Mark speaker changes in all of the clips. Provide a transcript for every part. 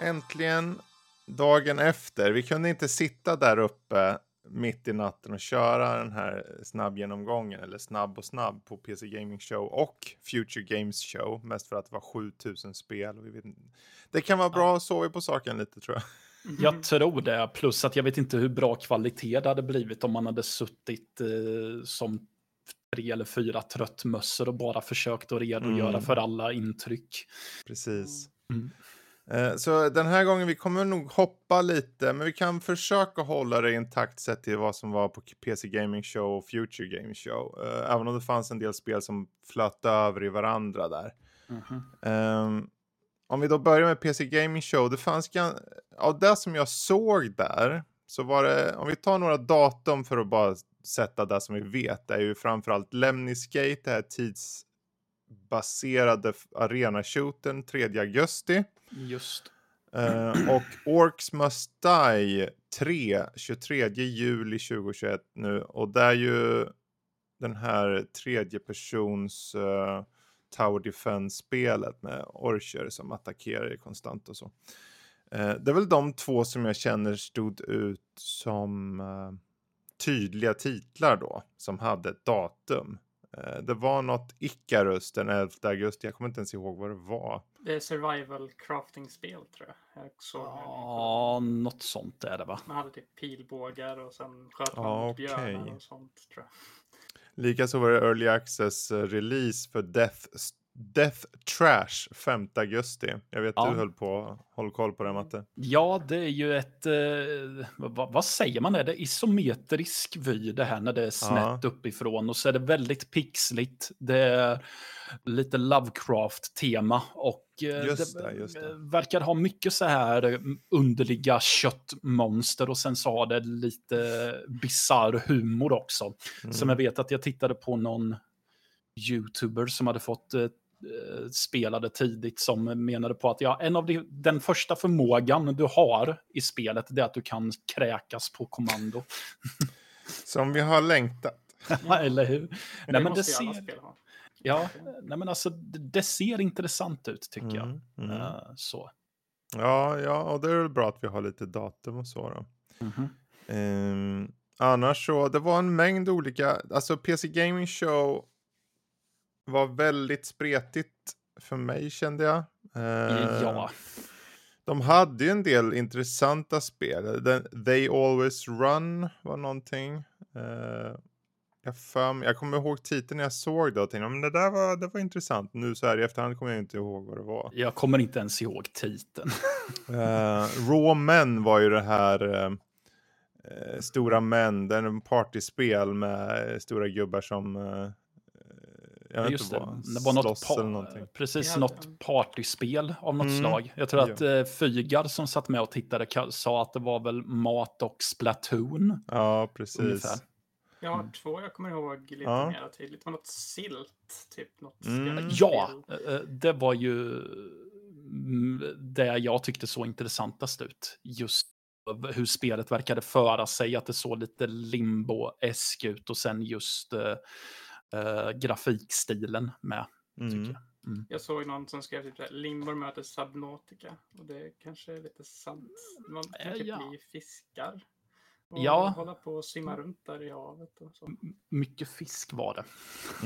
Speaker 1: äntligen dagen efter. Vi kunde inte sitta där uppe mitt i natten och köra den här snabbgenomgången, eller snabb och snabb på PC Gaming Show och Future Games Show, mest för att det var 7000 spel. Och vi vet, det kan vara bra att sova på saken lite tror jag.
Speaker 2: Jag tror det, plus att jag vet inte hur bra kvalitet det hade blivit om man hade suttit eh, som tre eller fyra tröttmössor och bara försökt att redogöra mm. för alla intryck.
Speaker 1: Precis. Mm. Eh, så den här gången, vi kommer nog hoppa lite, men vi kan försöka hålla det intakt sett till vad som var på PC Gaming Show och Future Gaming Show. Uh, även om det fanns en del spel som flöt över i varandra där. Mm -hmm. um, om vi då börjar med PC Gaming Show, det fanns av det som jag såg där, så var det, om vi tar några datum för att bara sätta det som vi vet, det är ju framförallt Lemnisgate, det här tidsbaserade arena-shooten 3 augusti.
Speaker 2: Just.
Speaker 1: Uh, och Orcs Must Die 3, 23 juli 2021 nu. Och det är ju den här tredje persons uh, Tower Defense-spelet med orcher som attackerar konstant och så. Uh, det är väl de två som jag känner stod ut som tydliga titlar då, som hade ett datum. Det var något Icarus den 11 augusti, jag kommer inte ens ihåg vad det var.
Speaker 3: Det är survival crafting-spel tror jag. jag
Speaker 2: ja, något sånt är det va?
Speaker 3: Man hade typ pilbågar och sen sköt man mot okay. björnar och sånt tror jag.
Speaker 1: Likaså var det early access eh, release för Death Death Trash 5 augusti. Jag vet ja. du höll på, håll koll på det Matte.
Speaker 2: Ja, det är ju ett, eh, vad, vad, säger man, är det isometrisk vy det här när det är snett ja. uppifrån och så är det väldigt pixligt. Det är lite Lovecraft-tema och eh, just det, just det. verkar ha mycket så här eh, underliga köttmonster och sen så har det lite bizarr humor också. Mm. Som jag vet att jag tittade på någon youtuber som hade fått eh, Eh, spelade tidigt som menade på att ja, en av de, den första förmågan du har i spelet det är att du kan kräkas på kommando.
Speaker 1: som vi har längtat.
Speaker 2: eller hur? Men nej, men det ser... Ja, nej, men alltså det ser intressant ut tycker jag. Mm, mm. Uh, så.
Speaker 1: Ja, ja, och det är väl bra att vi har lite datum och så då. Mm -hmm. um, annars så, det var en mängd olika, alltså PC Gaming Show var väldigt spretigt för mig kände jag.
Speaker 2: Eh, ja.
Speaker 1: De hade ju en del intressanta spel. The, They Always Run var någonting. Eh, jag, för, jag kommer ihåg titeln när jag såg det och tänkte men det där var, det var intressant. Nu så här i efterhand kommer jag inte ihåg vad det var.
Speaker 2: Jag kommer inte ens ihåg titeln.
Speaker 1: uh, Raw Men var ju det här uh, stora män, det är en partyspel med stora gubbar som uh,
Speaker 2: jag Just det, det var något, precis, ja, något partyspel av något mm. slag. Jag tror att eh, Fygar som satt med och tittade sa att det var väl mat och Splatoon.
Speaker 1: Ja, precis. Ungefär.
Speaker 3: Jag har mm. två jag kommer ihåg lite ja. mer tydligt. Det var något silt, typ något
Speaker 2: mm. Ja, eh, det var ju mm, det jag tyckte så intressantast ut. Just hur spelet verkade föra sig, att det såg lite limbo-esk ut och sen just uh, grafikstilen med. Mm. Jag.
Speaker 3: Mm. jag. såg någon som skrev typ Limbor möter Subnautica. Och det kanske är lite sant. Man kan typ ja. bli fiskar. Och ja. hålla på och simma runt där i havet. Och så.
Speaker 2: mycket fisk var det.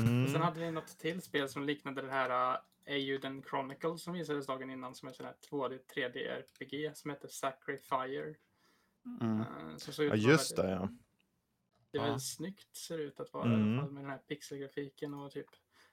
Speaker 3: Mm. Och sen hade vi något till spel som liknade det här uh, Euden Chronicle som visades dagen innan som är sån här 2D 3D RPG som heter Sacrifier.
Speaker 1: Mm. Uh, ja, just det ja.
Speaker 3: Det är ja. väldigt snyggt ser det ut att vara mm. i alla mm. fall med den här pixelgrafiken och typ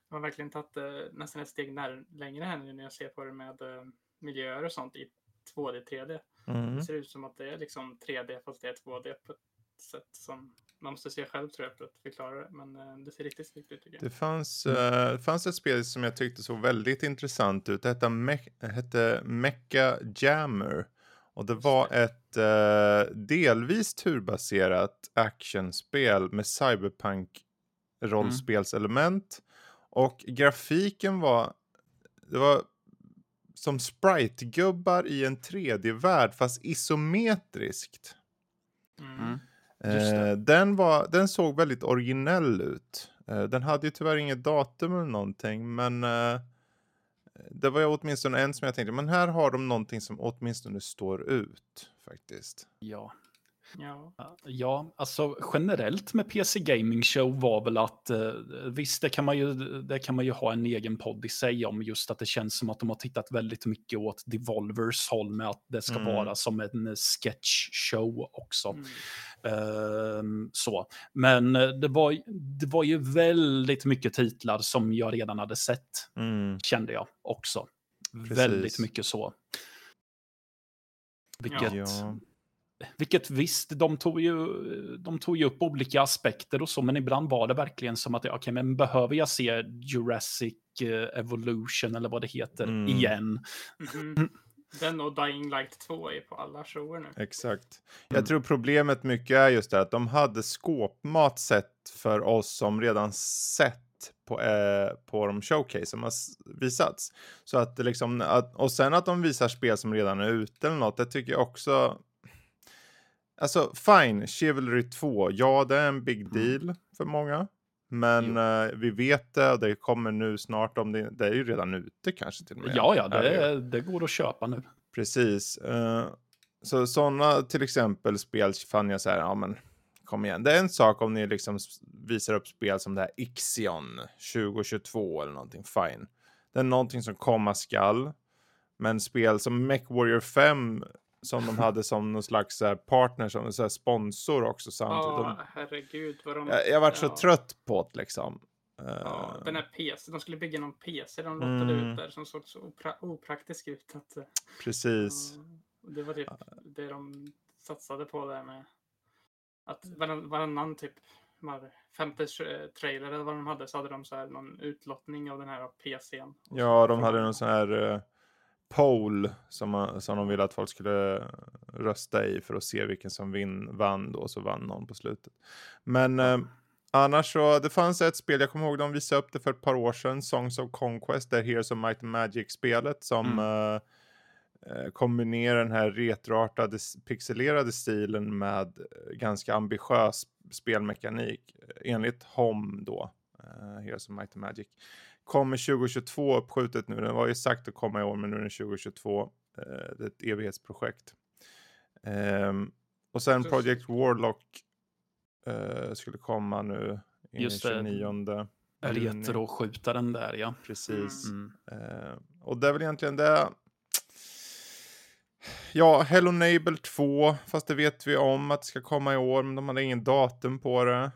Speaker 3: de har verkligen tagit uh, nästan ett steg när, längre här nu när jag ser på det med uh, miljöer och sånt i 2D, 3D. Mm. Det ser ut som att det är liksom 3D fast det är 2D på ett sätt som man måste se själv tror jag för att förklara det. Men uh, det ser riktigt snyggt ut tycker jag.
Speaker 1: Det fanns, det fanns ett spel som jag tyckte såg väldigt intressant ut. Det hette, Me hette Mecha Jammer. Och det var ett eh, delvis turbaserat actionspel med cyberpunk rollspelselement. Mm. Och grafiken var, det var som sprite-gubbar i en 3D-värld fast isometriskt. Mm. Eh, den, var, den såg väldigt originell ut. Eh, den hade ju tyvärr inget datum eller någonting men eh, det var ju åtminstone en som jag tänkte, men här har de någonting som åtminstone står ut faktiskt.
Speaker 2: Ja.
Speaker 3: Ja.
Speaker 2: Ja, alltså generellt med PC Gaming Show var väl att eh, visst, det kan, man ju, det kan man ju ha en egen podd i sig om just att det känns som att de har tittat väldigt mycket åt Devolvers håll med att det ska
Speaker 1: Mm.
Speaker 2: vara som en sketch show också.
Speaker 3: Mm.
Speaker 2: Ehm, så. Men eh, det var, det var ju väldigt mycket titlar som jag redan hade sett,
Speaker 1: Mm.
Speaker 2: kände jag också.
Speaker 1: Precis.
Speaker 2: Väldigt mycket så. Vilket,
Speaker 1: Ja.
Speaker 2: vilket visst, de tog, ju, de tog ju upp olika aspekter och så, men ibland var det verkligen som att, ja, okej, men behöver jag se Jurassic eh, Evolution eller vad det heter
Speaker 1: Mm.
Speaker 2: igen?
Speaker 3: Mhm. Den och Dying Light 2 är på alla shower nu.
Speaker 1: Exakt.
Speaker 2: Mm.
Speaker 1: Jag tror problemet mycket är just det att de hade skåpmat sett för oss som redan sett på, eh, på de showcase som har visats. Så att liksom, att, och sen att de visar spel som redan är ute eller något, det tycker jag också. Alltså fine, Chivalry 2, ja det är en big
Speaker 2: Mm.
Speaker 1: deal för många. Men eh, vi vet det och det kommer nu snart om det, det är ju redan ute kanske till och med.
Speaker 2: Ja, ja, det, det går att köpa nu.
Speaker 1: Precis. eh, så sådana till exempel spel fann jag så här, ja men kom igen. Det är en sak om ni liksom visar upp spel som det här Ixion 2022 eller någonting, fine. Det är någonting som komma skall. Men spel som MechWarrior 5 som de hade som någon slags så här, partner, som så sponsor också samtidigt.
Speaker 3: Ja,
Speaker 1: De,
Speaker 3: herregud vad de...
Speaker 1: jag, jag varit så
Speaker 3: ja.
Speaker 1: trött på det liksom. Eh,
Speaker 3: Ja, den här PC, de skulle bygga någon PC de lottade
Speaker 1: Mm.
Speaker 3: ut där som såg så opra opraktisk ut. Att, eh,
Speaker 1: Precis.
Speaker 3: ja, det var typ det de satsade på där med att varann, varannan typ var femte tra- trailer eller vad de hade så hade de så här någon utlottning av den här PCn.
Speaker 1: Ja, de hade någon sån här uh, poll som, som de ville att folk skulle rösta i för att se vilken som vin, vann då, så vann någon på slutet. Men eh, annars så, det fanns ett spel, jag kommer ihåg de visade upp det för ett par år sedan, Songs of Conquest, det är Heroes of Might and Magic-spelet som eh, eh, kombinerar den här retroartade pixelerade stilen med eh, ganska ambitiös spelmekanik eh, enligt HOM då, uh, Heroes of Might and Magic. Kommer 2022 uppskjutet nu, den var ju sagt att komma i år men nu är den 2022. Eh, det är ett evighetsprojekt. Ehm, och sen Project Warlock eh, skulle komma nu in
Speaker 2: Just det.
Speaker 1: 29 juni.
Speaker 2: Retroskjutaren där, ja.
Speaker 1: Precis.
Speaker 2: Mm.
Speaker 1: Eh, och det är väl egentligen det. Ja, Hello Neighbor 2, fast det vet vi om att det ska komma i år, men de hade ingen datum på det.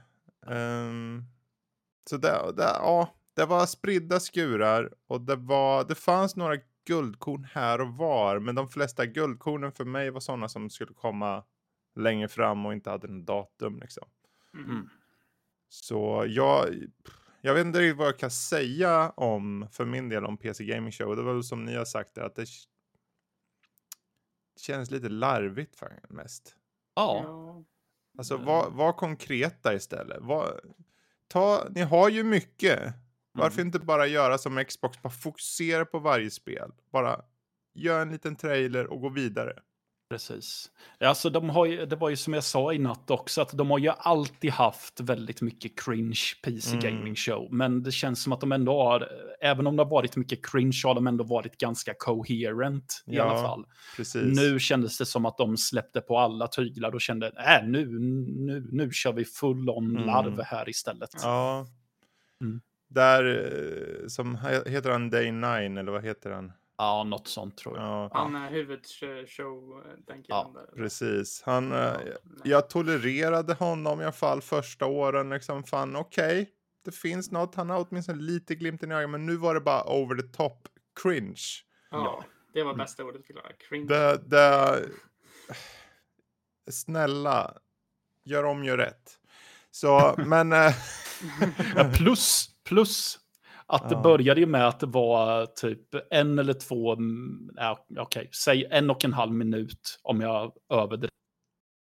Speaker 1: Ehm, så det, det, ja, det var spridda skurar och det, var, det fanns några guldkorn här och var, men de flesta guldkornen för mig var sådana som skulle komma längre fram och inte hade en datum liksom.
Speaker 3: Mm.
Speaker 1: Så jag, jag vet inte riktigt vad jag kan säga om, för min del, om PC Gaming Show. Det var väl som ni har sagt, att det känns lite larvigt mest.
Speaker 2: Ja,
Speaker 3: Ja.
Speaker 1: Alltså
Speaker 2: Mm.
Speaker 1: var, var konkreta istället. Var, ta, ni har ju mycket. Varför
Speaker 2: Mm.
Speaker 1: inte bara göra som Xbox, bara fokusera på varje spel. Bara gör en liten trailer och gå vidare.
Speaker 2: Precis. Alltså, de har ju, det var ju som jag sa i natt också, att de har ju alltid haft väldigt mycket cringe PC
Speaker 1: Mm.
Speaker 2: Gaming Show. Men det känns som att de ändå har, även om det har varit mycket cringe, har de ändå varit ganska coherent i
Speaker 1: Ja,
Speaker 2: alla fall.
Speaker 1: Precis.
Speaker 2: Nu kändes det som att de släppte på alla tyglar och kände, äh, nu, nu, nu kör vi full on
Speaker 1: Mm.
Speaker 2: larv här istället.
Speaker 1: Ja.
Speaker 2: Mm.
Speaker 1: Där, eh, som he- heter han Day 9 eller vad heter han?
Speaker 2: Ja, något sånt tror jag.
Speaker 1: Ja,
Speaker 3: Han är huvudshow, den killen
Speaker 2: Ja,
Speaker 3: där.
Speaker 1: precis. Han, eh,
Speaker 3: Ja, nej.
Speaker 1: jag tolererade honom i alla fall första åren. Liksom fan, okej, det finns något. Han har åtminstone lite glimten i ögat, men nu var det bara over the top cringe.
Speaker 3: Ja, det var bästa ordet till det. Cringe.
Speaker 1: Det, det, snälla, gör om, gör rätt. Så, men, eh,
Speaker 2: Ja, plus, plus att det
Speaker 1: Ja.
Speaker 2: började ju med att det var typ en eller två, ja, okej, säg en och en halv minut om jag överdriver.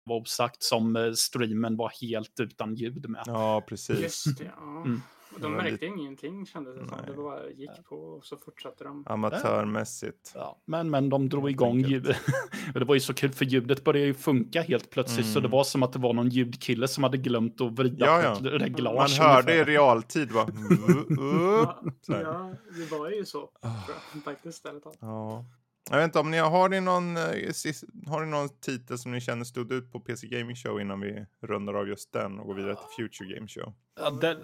Speaker 2: var osagt som eh, streamen var helt utan ljud med.
Speaker 1: ja, precis.
Speaker 3: Just det, ja.
Speaker 2: Mm.
Speaker 3: De märkte lite... ingenting kändes det som. Det bara gick på och så fortsatte de.
Speaker 1: Amatörmässigt.
Speaker 2: Ja, men, men de drog igång ljud. det var ju så kul för ljudet började ju funka helt plötsligt. Mm. Så det mm. var som att det var någon ljudkille som hade glömt att vrida ja, ja. reglage.
Speaker 1: Man hörde i realtid va?
Speaker 3: ja, ja, det var ju så. Oh. Faktiskt.
Speaker 1: Ja. Jag vet inte om ni har, har ni någon, eh, har ni någon titel som ni känner stod ut på PC Gaming Show innan vi rundar av just den och går vidare till Future Game Show?
Speaker 2: Ja, det,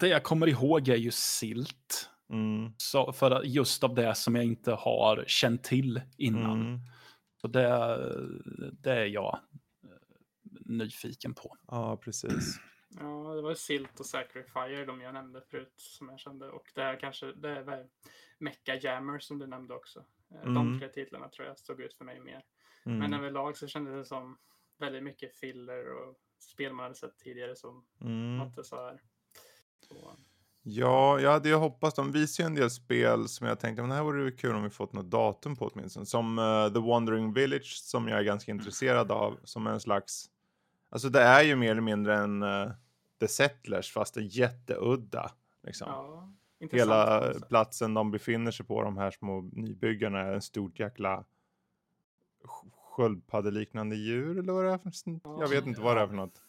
Speaker 2: det jag kommer ihåg är ju Silt. Mm. Så för just av det som jag inte har känt till innan. Mm. Så det, det är jag eh, nyfiken på.
Speaker 1: Ja, precis.
Speaker 3: Ja, det var Silt och Sacrifier de jag nämnde förut som jag kände. Och det är kanske det är Mecha Jammer som du nämnde också. Eh, mm. De tre titlarna tror jag stod ut för mig mer. Mm. Men överlag så kändes det som väldigt mycket filler och spel man hade sett tidigare som mm. inte så här.
Speaker 1: Ja, jag hade ju hoppats. De visar ju en del spel som jag tänkte, men det här vore kul om vi fått något datum på åtminstone. Som uh, The Wandering Village som jag är ganska mm. intresserad av. Som en slags, alltså det är ju mer eller mindre en uh, The Settlers fast en jätteudda. Liksom. Ja. Hela platsen de befinner sig på, de här små nybyggarna, är en stort jäkla sköldpaddeliknande djur eller vad det är för Jag vet inte vad det är för något.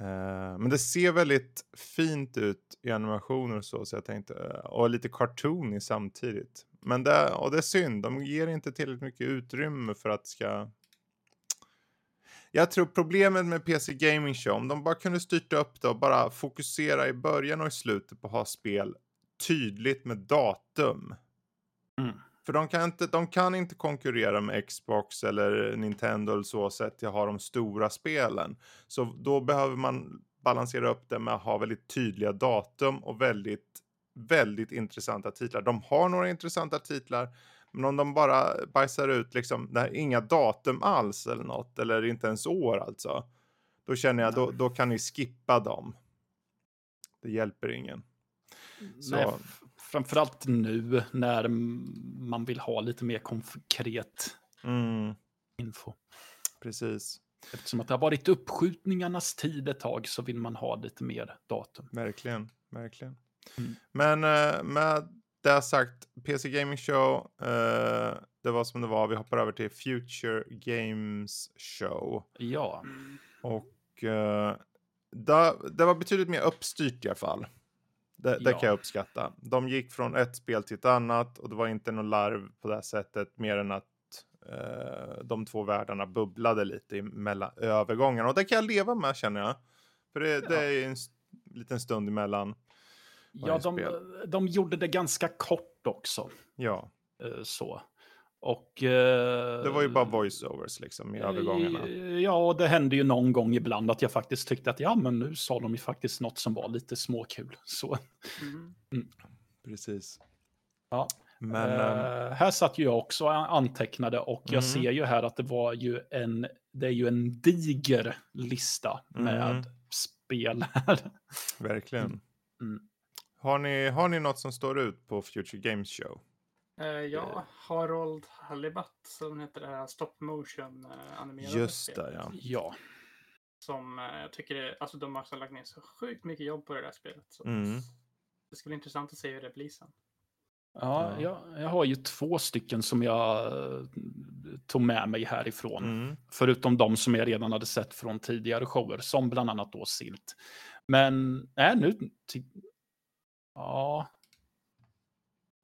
Speaker 1: Eh, men det ser väldigt fint ut i animationer och så, så jag tänkte, eh, och lite cartoony samtidigt. Men det, och det är synd, de ger inte tillräckligt mycket utrymme för att det ska... Jag tror problemet med PC Gaming Show, om de bara kunde styrta upp det och bara fokusera i början och i slutet på att ha spel tydligt med datum. Mm. För de kan, inte, de kan inte konkurrera med Xbox eller Nintendo eller så sätt till att ha de stora spelen. Så då behöver man balansera upp det med att ha väldigt tydliga datum och väldigt, väldigt intressanta titlar. De har några intressanta titlar, men om de bara bajsar ut liksom, nej, inga datum alls eller något, eller inte ens år alltså, då känner jag, då, då kan ni skippa dem. Det hjälper ingen.
Speaker 2: Så. Nej, framförallt nu när man vill ha lite mer konkret mm. info.
Speaker 1: Precis.
Speaker 2: Eftersom att det har varit uppskjutningarnas tid ett tag så vill man ha lite mer datum.
Speaker 1: Verkligen, verkligen. Mm. Men uh, med det sagt, PC Gaming Show, uh, det var som det var. Vi hoppar över till Future Games Show.
Speaker 2: Ja.
Speaker 1: Och uh, det, det var betydligt mer uppstyrt i alla fall. Det, det kan jag uppskatta. De gick från ett spel till ett annat och det var inte någon larv på det sättet mer än att eh, de två världarna bubblade lite mellan övergångarna och det kan jag leva med känner jag. För det, ja. det är en liten stund emellan.
Speaker 2: Ja, de, de gjorde det ganska kort också.
Speaker 1: Ja.
Speaker 2: Eh, så. Och, eh,
Speaker 1: det var ju bara voiceovers liksom i övergångarna.
Speaker 2: Ja, och det hände ju någon gång ibland att jag faktiskt tyckte att ja, men nu sa de ju faktiskt något som var lite småkul. Så. Mm.
Speaker 1: Mm. Precis.
Speaker 2: Ja. Men, eh, här satt ju jag också och antecknade och jag mm. ser ju här att det var ju en, det är ju en diger lista med mm. spel här.
Speaker 1: Verkligen. Mm. Har, ni, har ni något som står ut på Future Games Show?
Speaker 3: Uh, ja, Harold Hallibat som heter det här stop motion uh, animerade
Speaker 1: Just det, ja.
Speaker 2: ja.
Speaker 3: Som jag tycker är, alltså de har lagt ner så sjukt mycket jobb på det där spelet. Så mm. Det ska bli intressant att se hur det blir sen.
Speaker 2: Ja, jag, jag har ju två stycken som jag tog med mig härifrån. Mm. Förutom de som jag redan hade sett från tidigare shower, som bland annat då Silt. Men, äh, nu... Ja,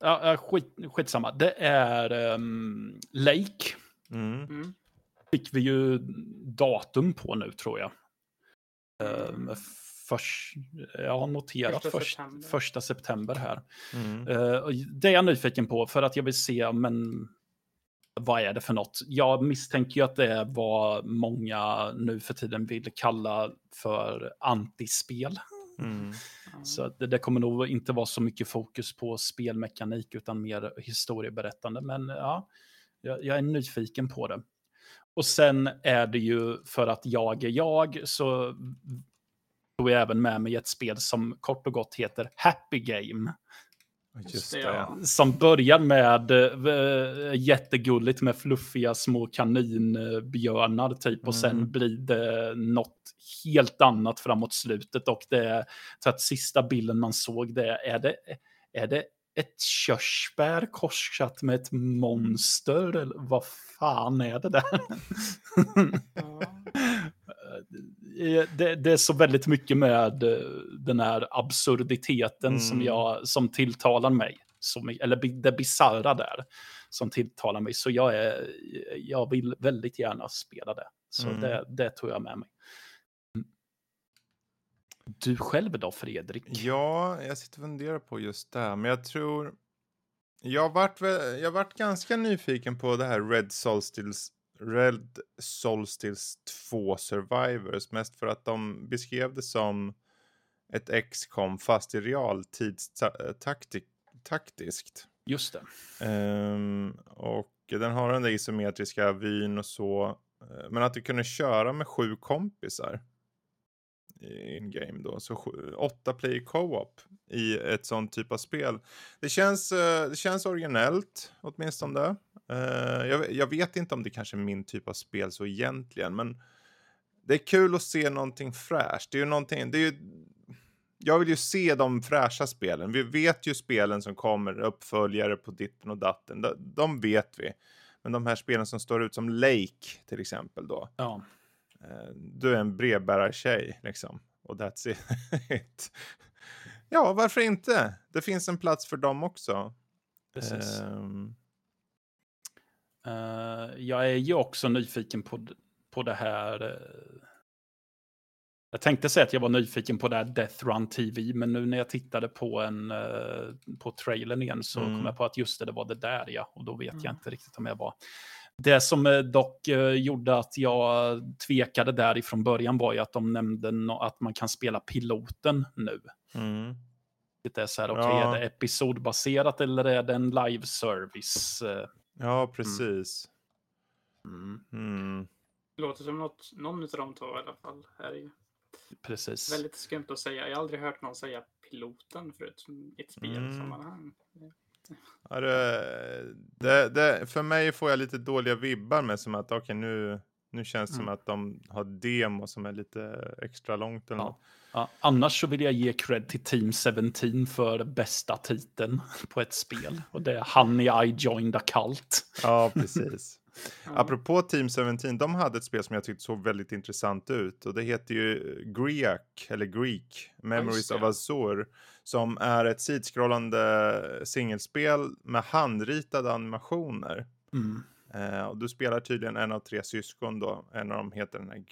Speaker 2: Ja, skit, skitsamma. Det är um, Lake. Mm. Mm. Fick vi ju datum på nu tror jag. Um, förs, jag har noterat första först, september. första september här. Mm. Uh, det är jag nyfiken på för att jag vill se, men vad är det för något? Jag misstänker ju att det är vad många nu för tiden vill kalla för antispel. Mm. Så det, det, kommer nog inte vara så mycket fokus på spelmekanik utan mer historieberättande. Men ja, jag, jag är nyfiken på det. Och sen är det ju för att jag är jag så tog jag även med mig ett spel som kort och gott heter Happy Game.
Speaker 1: Just det, ja.
Speaker 2: Som börjar med äh, jättegulligt med fluffiga små kaninbjörnar typ. Mm. Och sen mm. blir det något helt annat framåt slutet. Och det är, så att sista bilden man såg det, är det, är det ett körsbär korsat med ett monster? Eller vad fan är det där? det, det, är så väldigt mycket med eh, den här absurditeten mm. som, jag, som tilltalar mig. Som, eller det bisarra där som tilltalar mig. Så jag, är, jag vill väldigt gärna spela det. Så mm. det, det tog jag med mig. Du själv då, Fredrik?
Speaker 1: Ja, jag sitter och funderar på just det här, men jag tror... Jag vart, jag vart ganska nyfiken på det här Red Solstice, Red Solstice 2 Survivors, mest för att de beskrev det som ett XCOM fast i realtidstaktiskt.
Speaker 2: Just
Speaker 1: det. Um, och den har den där isometriska vyn och så. Eh, men att du kunde köra med sju kompisar in game då. Så åtta player co-op i ett sånt typ av spel. Det känns, eh, det känns originellt åtminstone. Uh, jag, jag vet inte om det kanske är min typ av spel så egentligen, men det är kul att se någonting fräscht. Det är ju någonting, det är ju, jag vill ju se de fräscha spelen. Vi vet ju spelen som kommer, uppföljare på ditten och datten, de, de vet vi. Men de här spelen som står ut som Lake till exempel då.
Speaker 2: Ja.
Speaker 1: Eh, du är en brevbärartjej liksom. Och that's it. ja, varför inte? Det finns en plats för dem också.
Speaker 2: Precis. Um... Uh, jag är ju också nyfiken på, på det här. Uh... Jag tänkte säga att jag var nyfiken på det här Death Run TV, men nu när jag tittade på, en, uh, på trailern igen så mm. kom jag på att just det, det var det där ja, och då vet mm. jag inte riktigt om jag var det som dock gjorde att jag tvekade därifrån början var ju att de nämnde att man kan spela piloten nu.
Speaker 1: Mm.
Speaker 2: Det är så här, okej, okay, ja. är det episodbaserat eller är det en live service?
Speaker 1: Ja, precis.
Speaker 2: Mm.
Speaker 1: Mm.
Speaker 3: Det låter som något, någon av de två i alla fall. Här är
Speaker 2: Precis.
Speaker 3: Väldigt skumt att säga. Jag har aldrig hört någon säga piloten förut i ett spelsammanhang. Mm.
Speaker 1: Ja, det, det, det, för mig får jag lite dåliga vibbar med som att okay, nu, nu känns det mm. som att de har demo som är lite extra långt. Eller
Speaker 2: ja. Ja, annars så vill jag ge cred till Team 17 för bästa titeln på ett spel. Och det är Honey I joined a cult.
Speaker 1: Ja, precis. Apropå Team 17, de hade ett spel som jag tyckte såg väldigt intressant ut och det heter ju Greek, eller Greek, Memories of Azur, som är ett sidskrollande singelspel med handritade animationer.
Speaker 2: Mm.
Speaker 1: Eh, och du spelar tydligen en av tre syskon då, en av dem heter den här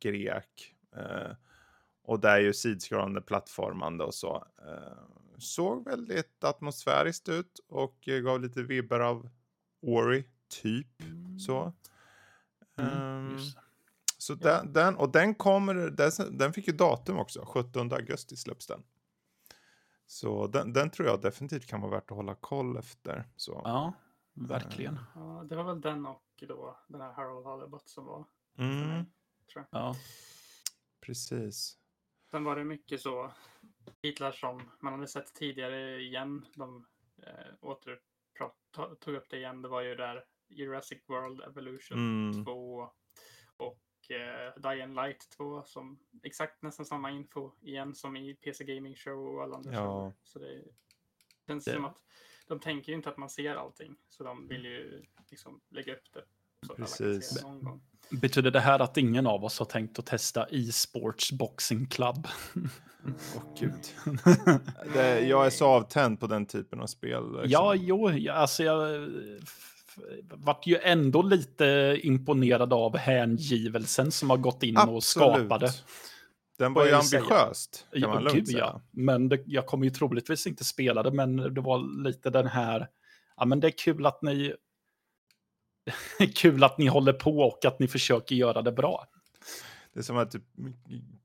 Speaker 1: Grek. Eh, och det är ju sidskrollande plattformande och så. Eh, såg väldigt atmosfäriskt ut och gav lite vibbar av Ori typ mm. så. Mm, um, så ja. den, den, och den kommer, den, den fick ju datum också, 17 augusti släpps den. Så den, den tror jag definitivt kan vara värt att hålla koll efter. Så.
Speaker 2: Ja, verkligen. Uh,
Speaker 3: ja, det var väl den och då den här Harold Hollebott som var.
Speaker 1: Mm. Mig,
Speaker 3: tror
Speaker 2: jag. Ja.
Speaker 1: Precis.
Speaker 3: Sen var det mycket så titlar som man hade sett tidigare igen. De eh, åter tog upp det igen. Det var ju där Jurassic World Evolution mm. 2 och eh, Dying Light 2 som exakt nästan samma info igen som i PC Gaming Show och alla andra ja. shower. Så det känns det... som att de tänker ju inte att man ser allting så de vill ju liksom lägga upp det. Så
Speaker 1: Precis.
Speaker 3: någon gång.
Speaker 2: Betyder det här att ingen av oss har tänkt att testa e-sports boxing club?
Speaker 1: Åh oh, gud. det, jag är så avtänd på den typen av spel.
Speaker 2: Liksom. Ja, jo, alltså jag vart ju ändå lite imponerad av hängivelsen som har gått in Absolut. och skapade.
Speaker 1: Den var ju ambitiöst, kan man lugnt säga. Ja.
Speaker 2: Men det, jag kommer ju troligtvis inte spela det, men det var lite den här, ja men det är kul att ni, kul att ni håller på och att ni försöker göra det bra.
Speaker 1: Det är som att du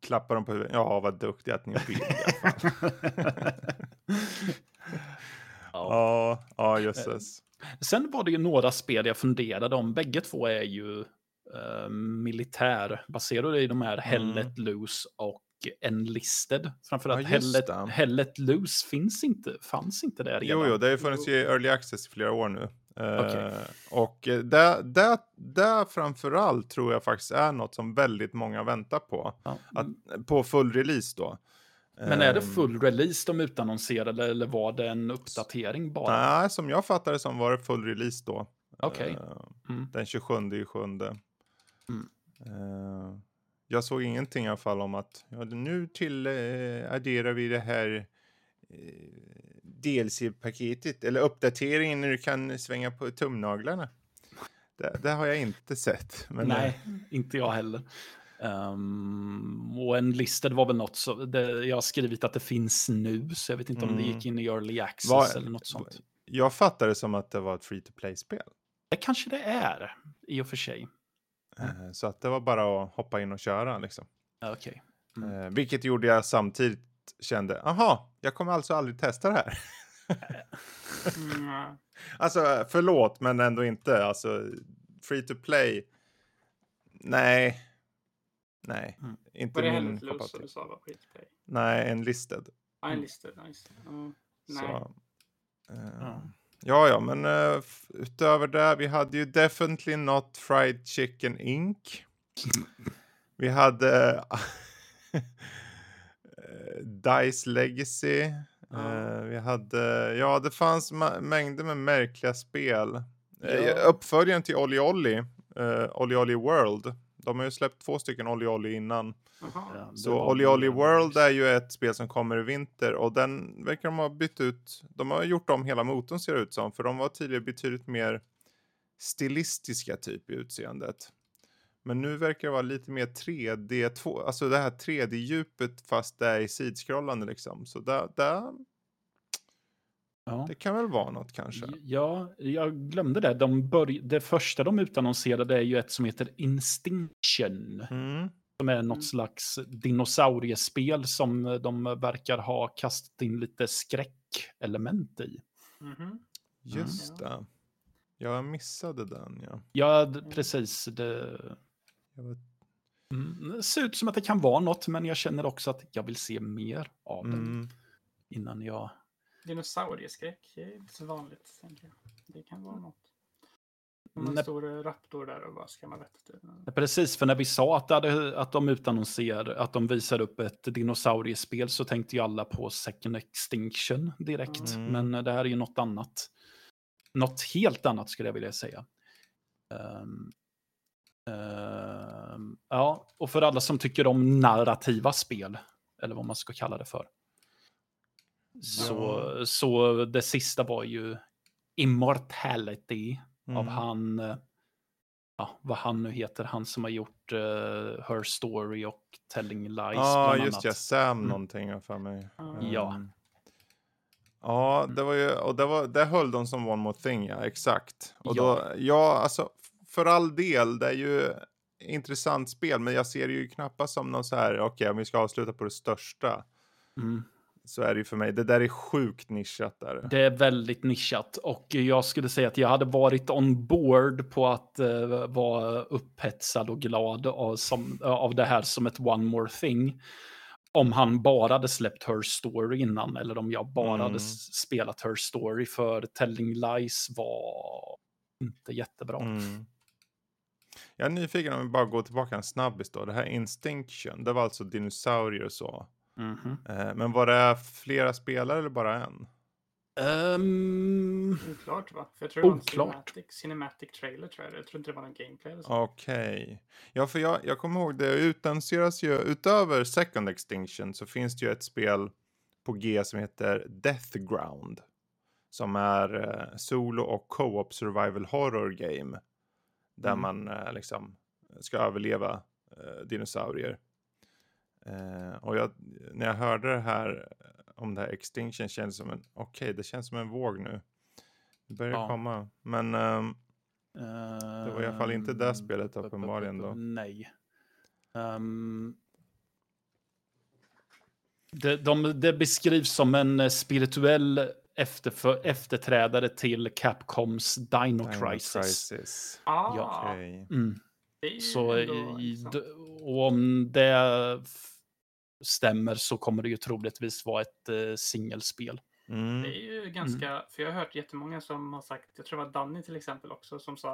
Speaker 1: klappar dem på huvudet. Ja, vad duktiga att ni är ja, ja, ja jösses.
Speaker 2: Sen var det ju några spel jag funderade om. Bägge två är ju uh, militärbaserade i de här mm. Hell Let Loose och Enlisted. Framförallt
Speaker 1: Ja,
Speaker 2: Hellet. Hellet Loose finns inte, fanns inte där redan.
Speaker 1: Jo, jo, det har ju funnits i Early Access i flera år nu. Eh,
Speaker 2: Okej.
Speaker 1: Och eh, där, där, där framförallt tror jag faktiskt är något som väldigt många väntar på.
Speaker 2: Ja.
Speaker 1: Att, på full release då.
Speaker 2: Men är det
Speaker 1: Ehm,
Speaker 2: full release de utannonserade eller var det en uppdatering bara?
Speaker 1: Nej, som jag fattar det som var det full release då.
Speaker 2: Okej.
Speaker 1: Eh,
Speaker 2: Mm.
Speaker 1: Den 27 i sjunde.
Speaker 2: Mm.
Speaker 1: Eh, jag såg ingenting i alla fall om att ja, nu till eh, adderar vi det här eh, DLC-paketet eller uppdateringen när du kan svänga på tumnaglarna. Det, det har jag inte sett. Men, eh,
Speaker 2: Nej, inte jag heller. Um, och en listed var väl något så, det, jag har skrivit att det finns nu, så jag vet inte om det
Speaker 1: Mm.
Speaker 2: gick in i early access
Speaker 1: Vad-
Speaker 2: eller något sånt.
Speaker 1: Jag fattar det som att det var ett free to play-spel.
Speaker 2: Det kanske det är, i och för sig.
Speaker 1: Eh, så att det var bara att hoppa in och köra liksom.
Speaker 2: Okej. Mm.
Speaker 1: Eh, vilket gjorde jag samtidigt kände, aha, jag kommer alltså aldrig testa det här.
Speaker 3: Mm.
Speaker 1: Alltså förlåt, men ändå inte. Alltså free to play. Nej. Nej,
Speaker 2: Mm.
Speaker 1: inte
Speaker 3: Var det
Speaker 1: min kopp
Speaker 3: du sa var skitplay?
Speaker 1: Nej, en listed.
Speaker 3: Ja, en
Speaker 2: Mm.
Speaker 3: just det. Ja, nej.
Speaker 1: Så, eh,
Speaker 2: Ja.
Speaker 1: ja, ja, men f- utöver det, vi hade ju Definitely Not Fried Chicken Inc. Vi hade Dice Legacy.
Speaker 3: Ja.
Speaker 1: Eh, vi hade, ja det fanns ma- mängder med märkliga spel. Eh,
Speaker 2: Ja.
Speaker 1: uppföljaren till Olli Olli, uh, Olli Olli World. De har ju släppt två stycken Olli Olli innan.
Speaker 2: Ja,
Speaker 1: Så Olli Olli World är ju ett spel som kommer i vinter och den verkar de ha bytt ut. De har gjort om hela motorn ser det ut som, för de var tidigare betydligt mer stilistiska typ i utseendet. Men nu verkar det vara lite mer 3D, två- alltså det här 3D-djupet fast det är i sidskrollande liksom. Så där, där,
Speaker 2: Ja.
Speaker 1: det kan väl vara något kanske.
Speaker 2: Ja, jag glömde det. De börj- det första de utannonserade är ju ett som heter Instinction.
Speaker 1: Mm.
Speaker 2: Som är något
Speaker 3: Mm.
Speaker 2: slags dinosauriespel som de verkar ha kastat in lite skräckelement i.
Speaker 3: Mhm.
Speaker 1: Just det. Jag missade den ja.
Speaker 2: Ja, precis. Det,
Speaker 1: var,
Speaker 2: mm, det ser ut som att det kan vara något, men jag känner också att jag vill se mer av den
Speaker 1: mm.
Speaker 2: innan jag...
Speaker 3: Dinosaurieskräck är inte så vanligt, tänker jag. Det kan vara något. Om en
Speaker 2: Nej.
Speaker 3: stor raptor där och bara skrämma vettet ur den.
Speaker 2: Precis, för när vi sa att, hade, att de utannonserade, att de visar upp ett dinosauriespel så tänkte ju alla på Second Extinction direkt.
Speaker 1: Mm.
Speaker 2: Men det här är ju något annat. Något helt annat skulle jag vilja säga. Ehm, ehm, ja, och för alla som tycker om narrativa spel, eller vad man ska kalla det för. Så, så det sista var ju Immortality av
Speaker 1: Mm.
Speaker 2: han, eh, ja, vad han nu heter, han som har gjort eh, Her Story och Telling Lies.
Speaker 1: Ja,
Speaker 2: bland
Speaker 1: just ja. Sam
Speaker 2: Mm.
Speaker 1: någonting för mig.
Speaker 2: Ja.
Speaker 1: Ehm, Ja, det var ju, och det, var, det höll de som One More Thing, ja, exakt. Och
Speaker 2: Ja.
Speaker 1: då, ja, alltså för all del, det är ju intressant spel, men jag ser det ju knappast som någon så här, okej, om vi ska avsluta på det största,
Speaker 2: Mm.
Speaker 1: så är det ju för mig, det där är sjukt nischat där.
Speaker 2: Det är väldigt nischat och jag skulle säga att jag hade varit on board på att eh, vara upphetsad och glad av, som, av det här som ett one more thing. Om han bara hade släppt Her Story innan eller om jag bara
Speaker 1: Mm.
Speaker 2: hade spelat Her Story för Telling Lies var inte jättebra.
Speaker 1: Mm. Jag är nyfiken om vi bara går tillbaka en snabbis då. Det här Instinction, det var alltså dinosaurier och så.
Speaker 2: Mhm.
Speaker 1: Eh, men var det flera spelare eller bara en?
Speaker 2: Ehm,
Speaker 3: Oklart va? För jag tror det var en cinematic, cinematic trailer tror jag. Jag tror inte det var någon gameplay eller så.
Speaker 1: Okej. Ja, för jag, jag kommer ihåg det utannonseras ju, utöver Second Extinction så finns det ju ett spel på G som heter Death Ground. Som är eh, solo och co-op survival horror game. Där
Speaker 2: Mm.
Speaker 1: man eh, liksom ska överleva eh, dinosaurier. Eh, och jag, när jag hörde det här om det här Extinction kändes som en, okej det känns som en våg nu. Det börjar
Speaker 2: Ja.
Speaker 1: komma. Men ehm,
Speaker 2: det
Speaker 1: var i alla fall inte det spelet uppenbarligen då.
Speaker 2: Nej. Ehm, det, de, det beskrivs som en spirituell efterfö- efterträdare till Capcoms Dino,
Speaker 1: Dino
Speaker 2: Crisis.
Speaker 1: Crisis.
Speaker 3: Ah,
Speaker 2: Ja.
Speaker 1: Okej.
Speaker 2: Mm. Så, i, och om det... stämmer så kommer det ju troligtvis vara ett eh, singelspel.
Speaker 1: Mm.
Speaker 3: Det är ju ganska, för jag har hört jättemånga som har sagt, jag tror det var Danny till exempel också, som sa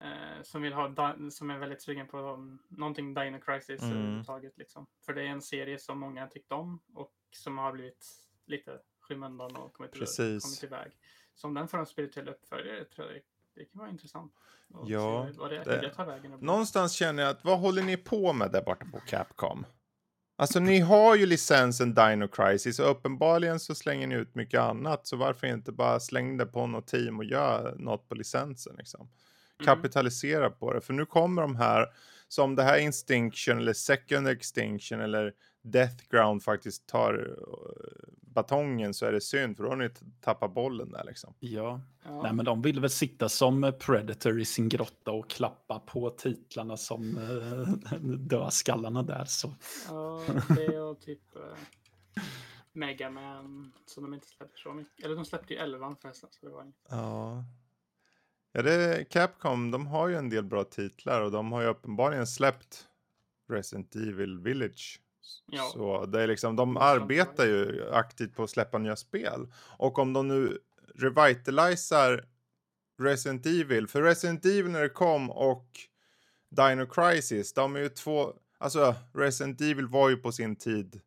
Speaker 3: eh, som vill ha, som är väldigt sugen på um, någonting Dino Crisis
Speaker 1: Mm.
Speaker 3: överhuvudtaget. Liksom. För det är en serie som många tyckt om och som har blivit lite skymundan och kommit,
Speaker 1: Precis.
Speaker 3: kommit iväg. Så om den får en spirituell uppföljare tror jag det, kan vara intressant.
Speaker 1: Ja,
Speaker 3: vad det,
Speaker 1: det-
Speaker 3: tar vägen.
Speaker 1: Någonstans känner jag att vad håller ni på med där borta på Capcom? Alltså ni har ju licensen Dino Crisis och uppenbarligen så slänger ni ut mycket annat. Så varför inte bara släng det på något team och gör något på licensen liksom.
Speaker 3: Mm.
Speaker 1: Kapitalisera på det. För nu kommer de här, som det här Instinction eller Second Extinction eller Death Ground faktiskt tar eh, batongen så är det synd för då har ni tappat bollen där liksom.
Speaker 2: Ja.
Speaker 3: Ja.
Speaker 2: Nej, men de vill väl sitta som Predator i sin grotta och klappa på titlarna som eh, dödskallarna där. Så.
Speaker 3: Ja, det och typ uh, Mega Man som de inte släpper så mycket. Eller de släppte ju 11 förresten. Så det var inget.
Speaker 1: Ja. Ja, det Capcom, de har ju en del bra titlar och de har ju uppenbarligen släppt Resident Evil Village.
Speaker 3: Ja.
Speaker 1: Så det är liksom, de arbetar ju aktivt på att släppa nya spel. Och om de nu revitalisar Resident Evil, för Resident Evil när det kom och Dino Crisis, de är ju två, alltså Resident Evil var ju på sin tid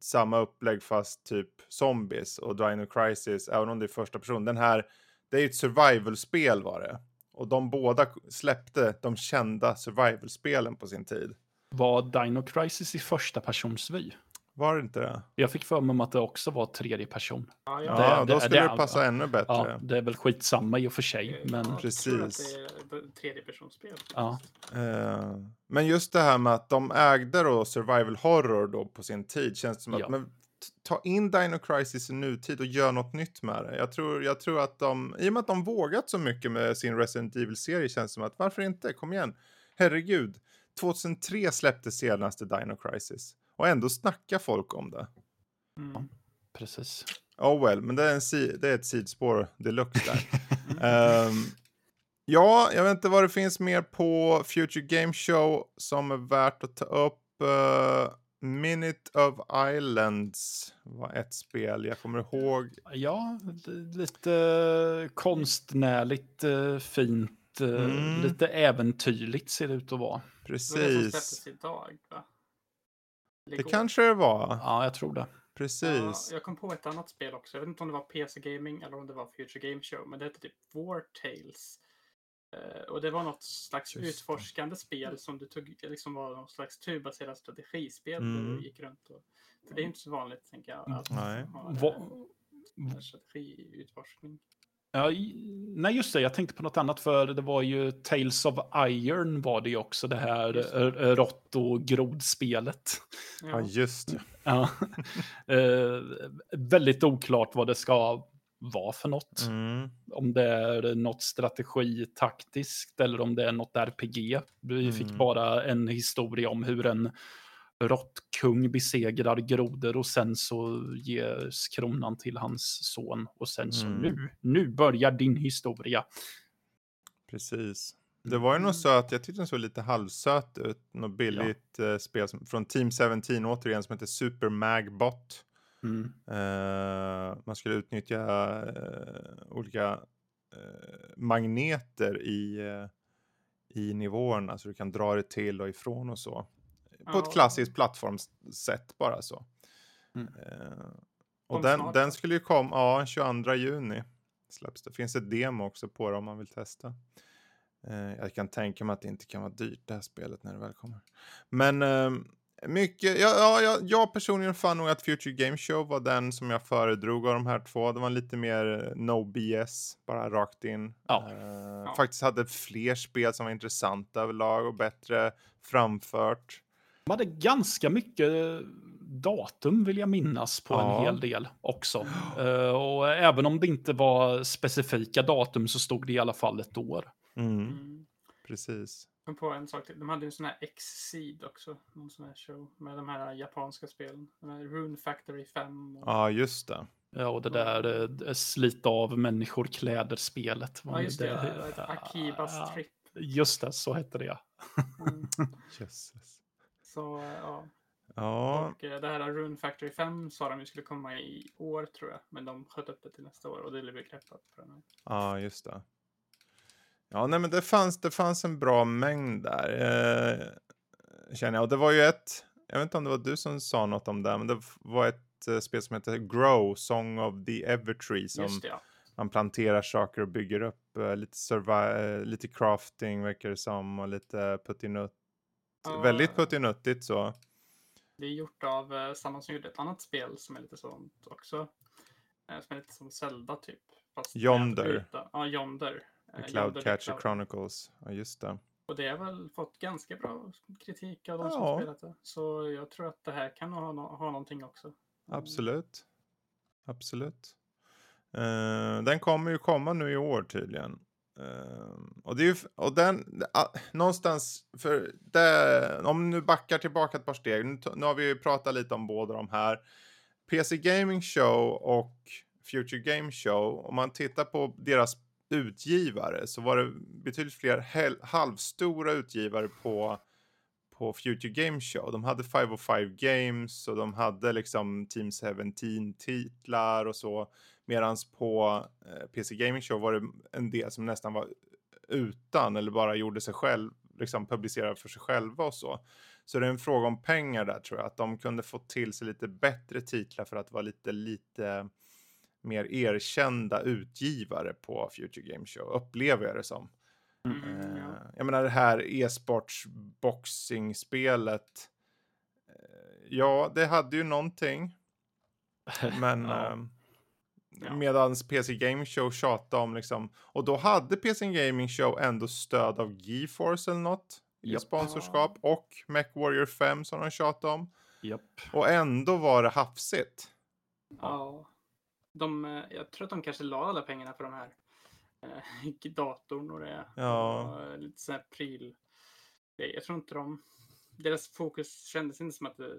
Speaker 1: samma upplägg fast typ zombies och Dino Crisis, även om det är första person, den här, det är ju ett survival-spel var det. Och de båda släppte de kända survival-spelen på sin tid.
Speaker 2: Var Dino Crisis i första persons vy?
Speaker 1: Var det inte det?
Speaker 2: Jag fick för mig om att det också var tredje person.
Speaker 3: Ja,
Speaker 1: Ja,
Speaker 2: Det-
Speaker 1: då
Speaker 2: det-
Speaker 1: skulle det,
Speaker 2: det-
Speaker 1: passa ännu
Speaker 2: Ja,
Speaker 1: bättre.
Speaker 2: det är väl skitsamma i och för sig. Men
Speaker 1: Precis.
Speaker 3: tror att det är tredjepersonsspel.
Speaker 2: Ja.
Speaker 1: Eh, men just det här med att de ägde då survival horror då på sin tid känns det som
Speaker 2: Ja.
Speaker 1: att men, ta in Dino Crisis i nutid och gör något nytt med det. Jag tror, jag tror att de, i och med att de vågat så mycket med sin Resident Evil-serie känns det som att varför inte, kom igen. Herregud, 2003 släpptes senaste Dino Crisis och ändå snackar folk om det.
Speaker 3: Mm.
Speaker 2: precis.
Speaker 1: Oh well, men det är, en si- det är ett sidspår deluxe där. Ehm, ja, jag vet inte vad det finns mer på Future Game Show som är värt att ta upp. Eh, Minute of Islands var ett spel jag kommer ihåg.
Speaker 2: Ja, lite konstnärligt eh, fint,
Speaker 1: Mm.
Speaker 2: lite äventyrligt ser det ut att vara.
Speaker 3: Det var det
Speaker 1: Precis.
Speaker 3: idag, va?
Speaker 1: Det kanske det var.
Speaker 2: Ja, jag tror det.
Speaker 3: Ja,
Speaker 1: Precis.
Speaker 3: jag kom på ett annat spel också. Jag vet inte om det var PC Gaming eller om det var Future Game Show. Men det hette typ War Tales. Eh, och det var något slags
Speaker 1: Just det.
Speaker 3: utforskande spel som du tog, det liksom var något slags turbaserat strategispel där
Speaker 1: Mm.
Speaker 3: du gick runt. Och, för det är inte så vanligt, tänker jag, att
Speaker 1: Nej.
Speaker 3: ha
Speaker 2: Va-
Speaker 3: strategiutforskning.
Speaker 2: Ja, nej, just det. Jag tänkte på något annat för det var ju Tales of Iron var det ju också, det här rått och grodspelet.
Speaker 1: Ja, just det.
Speaker 2: Ja. eh, väldigt oklart vad det ska vara för något.
Speaker 1: Mm.
Speaker 2: Om det är något strategitaktiskt eller om det är något RPG. Vi fick
Speaker 1: Mm.
Speaker 2: bara en historia om hur en råttkung besegrar grodor och sen så ges kronan till hans son. Och sen så
Speaker 1: Mm.
Speaker 2: nu, nu börjar din historia.
Speaker 1: Precis. Det var ju nog så att jag tyckte den såg lite halvsöt ut. Något billigt eh, spel som, från Team 17 återigen som heter Super Magbot.
Speaker 2: Mm.
Speaker 1: Eh, man skulle utnyttja eh, olika eh, magneter i, i nivåerna så du kan dra det till och ifrån och så. På
Speaker 3: Ja.
Speaker 1: ett klassiskt plattformssätt bara så.
Speaker 2: Mm.
Speaker 1: Eh, och den,
Speaker 3: snart,
Speaker 1: den skulle ju komma, ja, 22 juni släpps det. finns ett demo också på det om man vill testa. Eh, jag kan tänka mig att det inte kan vara dyrt det här spelet när det väl kommer. Men eh, mycket, ja, ja, ja, jag personligen fann nog att Future Game Show var den som jag föredrog av de här två. Det var lite mer eh, no BS, bara rakt in.
Speaker 2: Ja.
Speaker 1: Eh, Faktiskt hade fler spel som var intressanta överlag och bättre framfört.
Speaker 2: De hade ganska mycket datum vill jag minnas på
Speaker 1: Ja.
Speaker 2: en hel del också. Eh, och även om det inte var specifika datum så stod det i alla fall ett år.
Speaker 1: Mm,
Speaker 3: Mm.
Speaker 1: precis.
Speaker 3: på en sak till. De hade ju en sån här X-Seed också. Någon sån här show med de här japanska spelen. Den här Rune Factory 5. Och...
Speaker 1: Ja, just det.
Speaker 2: Ja, och det där eh, slita av människor kläder-spelet.
Speaker 3: Ja, just det. ett Akibas Trip.
Speaker 2: Just det, så hette det ja.
Speaker 3: Mm. Så, ja.
Speaker 1: Ja.
Speaker 3: Och eh, det här Rune Factory 5 sa de ju skulle komma i år tror jag. Men de sköt upp det till nästa år och det blev bekräftat. På den här.
Speaker 1: Ja, just det. Ja, nej, men det fanns, det fanns en bra mängd där. Eh, känner jag. Och det var ju ett, jag vet inte om det var du som sa något om det, men det var ett eh, spel som heter Grow, Song of the Evertree. Som
Speaker 3: det, ja.
Speaker 1: man planterar saker och bygger upp. Eh, lite, survi- eh, lite crafting verkar det som och lite puttinutt.
Speaker 3: Ja.
Speaker 1: Väldigt puttinuttigt så.
Speaker 3: Det är gjort av eh, samma som gjorde ett annat spel som är lite sånt också. Eh, som är lite som Zelda typ. Fast
Speaker 1: Yonder.
Speaker 3: Ja, Yonder. Eh,
Speaker 1: Cloud Catcher. Chronicles. Ja, just det.
Speaker 3: Och det har väl fått ganska bra kritik av de
Speaker 1: Ja.
Speaker 3: som spelat det. Så jag tror att det här kan ha, no- ha någonting också. Mm.
Speaker 1: Absolut. Absolut. Eh, den kommer ju komma nu i år tydligen. Eh, och det är ju, och den, uh, någonstans, för det, om nu backar tillbaka ett par steg, nu, nu har vi ju pratat lite om båda de här. PC Gaming Show och Future Game Show, om man tittar på deras utgivare så var det betydligt fler halvstora utgivare på på Future Game Show. De hade 505 Games och de hade liksom Team 17 titlar och så. Medans på eh, PC Gaming Show var det en del som nästan var utan eller bara gjorde sig själv, liksom publicerade för sig själva och så. Så det är en fråga om pengar där tror jag. Att de kunde få till sig lite bättre titlar för att vara lite, lite mer erkända utgivare på Future Game Show, upplever jag det som.
Speaker 3: Mm, ja.
Speaker 1: Eh, Jag menar det här e-sports boxing-spelet. eh, Ja, det hade ju någonting. Men
Speaker 2: Ja.
Speaker 3: Ja.
Speaker 1: medans PC Gaming Show tjatade om liksom. Och då hade PC Gaming Show ändå stöd av GeForce eller något. I
Speaker 2: Japp.
Speaker 1: sponsorskap. Och MechWarrior 5 som de tjatade om.
Speaker 2: Japp.
Speaker 1: Och ändå var det hafsigt.
Speaker 3: Ja. De, eh, jag tror att de kanske la alla pengarna på de här eh, datorn och det.
Speaker 1: Ja.
Speaker 3: Och lite så här pryl. Jag tror inte de... Deras fokus kändes inte som att det...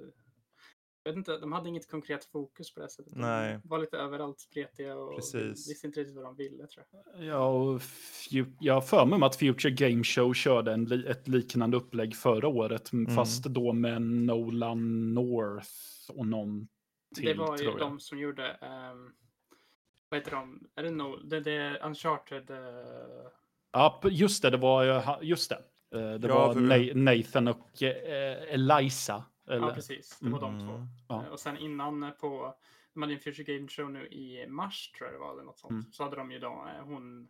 Speaker 3: Jag vet inte, de hade inget konkret fokus på det sättet.
Speaker 1: Nej.
Speaker 3: De var lite överallt spretiga och
Speaker 1: Precis.
Speaker 3: visste inte riktigt vad de ville tror jag.
Speaker 2: Ja, och jag har för mig att Future Game Show körde en li ett liknande upplägg förra året,
Speaker 1: Mm.
Speaker 2: fast då med Nolan North och någon till,
Speaker 3: det var ju
Speaker 2: tror jag.
Speaker 3: de som gjorde... ehm, vad heter de? Är det, no, det, det är Uncharted... eh,
Speaker 2: Ja, just det, det var just det. Eh, Det
Speaker 1: Ja,
Speaker 2: var
Speaker 1: för-
Speaker 2: Na- Nathan och eh, Eliza. Eller?
Speaker 3: Ja, precis. Det var de två.
Speaker 1: Mm.
Speaker 2: Ja.
Speaker 3: Och sen innan på, de hade en Future Game Show nu i mars tror jag det var, eller något sånt.
Speaker 2: Mm.
Speaker 3: Så hade de ju då hon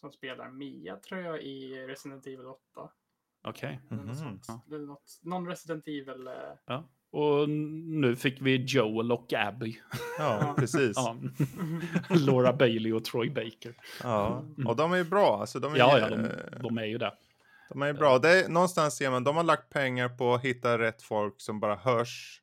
Speaker 3: som spelar Mia tror jag i Resident Evil 8.
Speaker 2: Okej.
Speaker 3: Eller något
Speaker 1: Mhm.
Speaker 3: sånt. Eller något, någon Resident Evil. eh,
Speaker 2: Ja. Och nu fick vi Joel och Abby.
Speaker 1: Ja, precis.
Speaker 2: Ja. Laura Bailey och Troy Baker.
Speaker 1: Ja.
Speaker 2: Mm.
Speaker 1: Och de är ju bra. Alltså, de är,
Speaker 2: Ja, ja, de,
Speaker 1: eh,
Speaker 2: de är ju det.
Speaker 1: De är bra. Det är, någonstans ser man, de har lagt pengar på att hitta rätt folk som bara hörs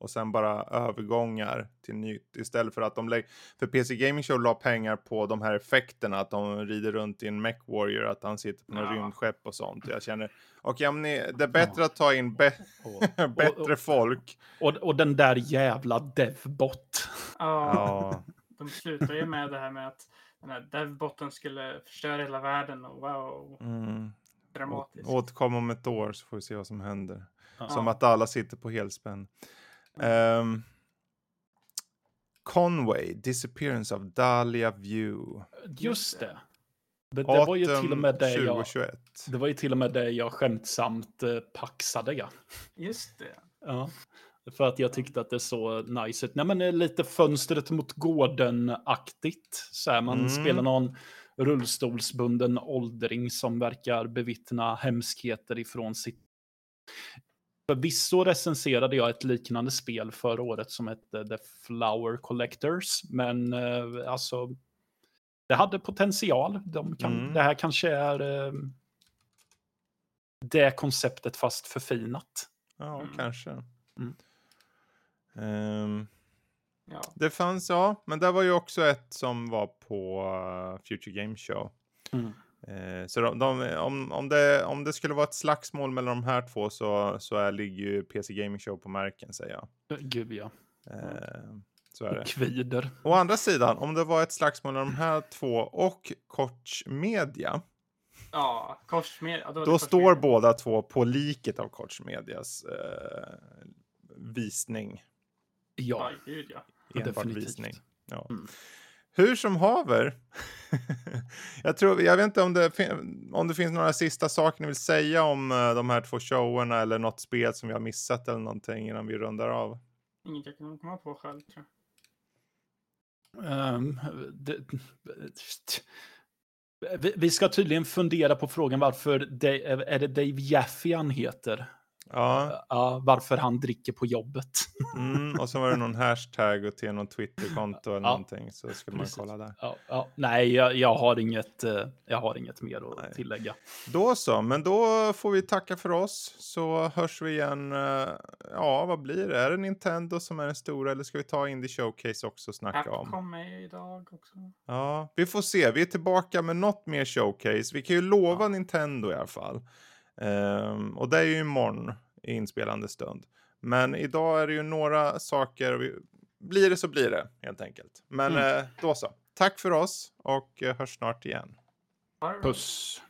Speaker 1: och sen bara övergångar till nytt istället för att de lägger, för PC Gaming Show la pengar på de här effekterna, att de rider runt i en Mech Warrior, att han sitter på något
Speaker 3: Ja.
Speaker 1: rymdskepp och sånt. Jag känner, okej, om ni, det är bättre att ta in
Speaker 2: Och,
Speaker 1: bättre folk.
Speaker 2: och, och den där jävla Devbot.
Speaker 3: Ja,
Speaker 1: Ja,
Speaker 3: de slutar ju med det här med att den här devbotten skulle förstöra hela världen och wow,
Speaker 1: mm.
Speaker 3: dramatiskt.
Speaker 1: Återkom om ett år så får vi se vad som händer.
Speaker 2: Ja.
Speaker 1: Som att alla sitter på helspänn. Ehm, Conway, Disappearance of Dahlia View.
Speaker 2: Just det. Det, det var ju till och med det jag,
Speaker 1: 2021.
Speaker 2: det var ju till och med det jag skämtsamt eh, paxade. Ja.
Speaker 3: Just det.
Speaker 2: Ja. För att jag tyckte att det såg nice ut. Nej, men eh, lite fönstret mot gården-aktigt. Så här, man
Speaker 1: Mm.
Speaker 2: spelar någon rullstolsbunden åldring som verkar bevittna hemskheter ifrån sitt... Förvisso recenserade jag ett liknande spel förra året som hette The Flower Collectors. Men eh, alltså, det hade potential. De kan,
Speaker 1: Mm.
Speaker 2: Det här kanske är eh, det konceptet fast förfinat.
Speaker 1: Ja,
Speaker 3: Mm.
Speaker 1: kanske.
Speaker 2: Mm.
Speaker 1: Ehm,
Speaker 3: Ja.
Speaker 1: det fanns, ja, men det var ju också ett som var på uh, Future Game Show.
Speaker 2: Mm.
Speaker 1: Eh, så de, de, om, om, det, om det skulle vara ett slagsmål mellan de här två så, så är, ligger ju PC Gaming Show på märken säger jag.
Speaker 2: Gud ja.
Speaker 1: Eh, så är det.
Speaker 2: Kvider.
Speaker 1: Å andra sidan, om det var ett slagsmål mellan de här två och Koch Media,
Speaker 3: Ja, korsmed. Ja,
Speaker 1: då
Speaker 3: det
Speaker 1: står båda två på liket av Koch Medias eh, visning.
Speaker 2: Ja,
Speaker 3: gud ja.
Speaker 1: Enbart
Speaker 2: definitivt.
Speaker 1: visning. Ja.
Speaker 2: Mm.
Speaker 1: Hur som haver. jag, tror, jag vet inte om det, om det finns några sista saker ni vill säga om eh, de här två showerna eller något spel som vi har missat eller någonting innan vi rundar av.
Speaker 3: Inget jag kan komma på själv tror jag.
Speaker 2: Ehm, det, vi, vi ska tydligen fundera på frågan varför det, är det Dave Jaffe han heter?
Speaker 1: Ja,
Speaker 2: Ja, varför han dricker på jobbet.
Speaker 1: mm, och så var det någon hashtag och till någon Twitterkonto eller
Speaker 2: Ja,
Speaker 1: någonting så skulle man kolla där.
Speaker 2: Ja, ja, nej, jag, jag, har inget, eh, jag har inget mer att
Speaker 1: Nej.
Speaker 2: tillägga.
Speaker 1: Då så, men då får vi tacka för oss så hörs vi igen. eh, Ja, vad blir det? Är det Nintendo som är den stora eller ska vi ta Indie Showcase också och snacka om?
Speaker 3: Capcom är idag också.
Speaker 1: Ja, vi får se. Vi är tillbaka med något mer showcase. Vi kan ju lova Nintendo i alla fall. Ehm, och det är ju imorgon i inspelande stund. Men idag är det ju några saker. Vi... Blir det så blir det helt enkelt. Men
Speaker 2: Mm.
Speaker 1: eh, då så. Tack för oss och eh, hörs snart igen.
Speaker 2: Puss.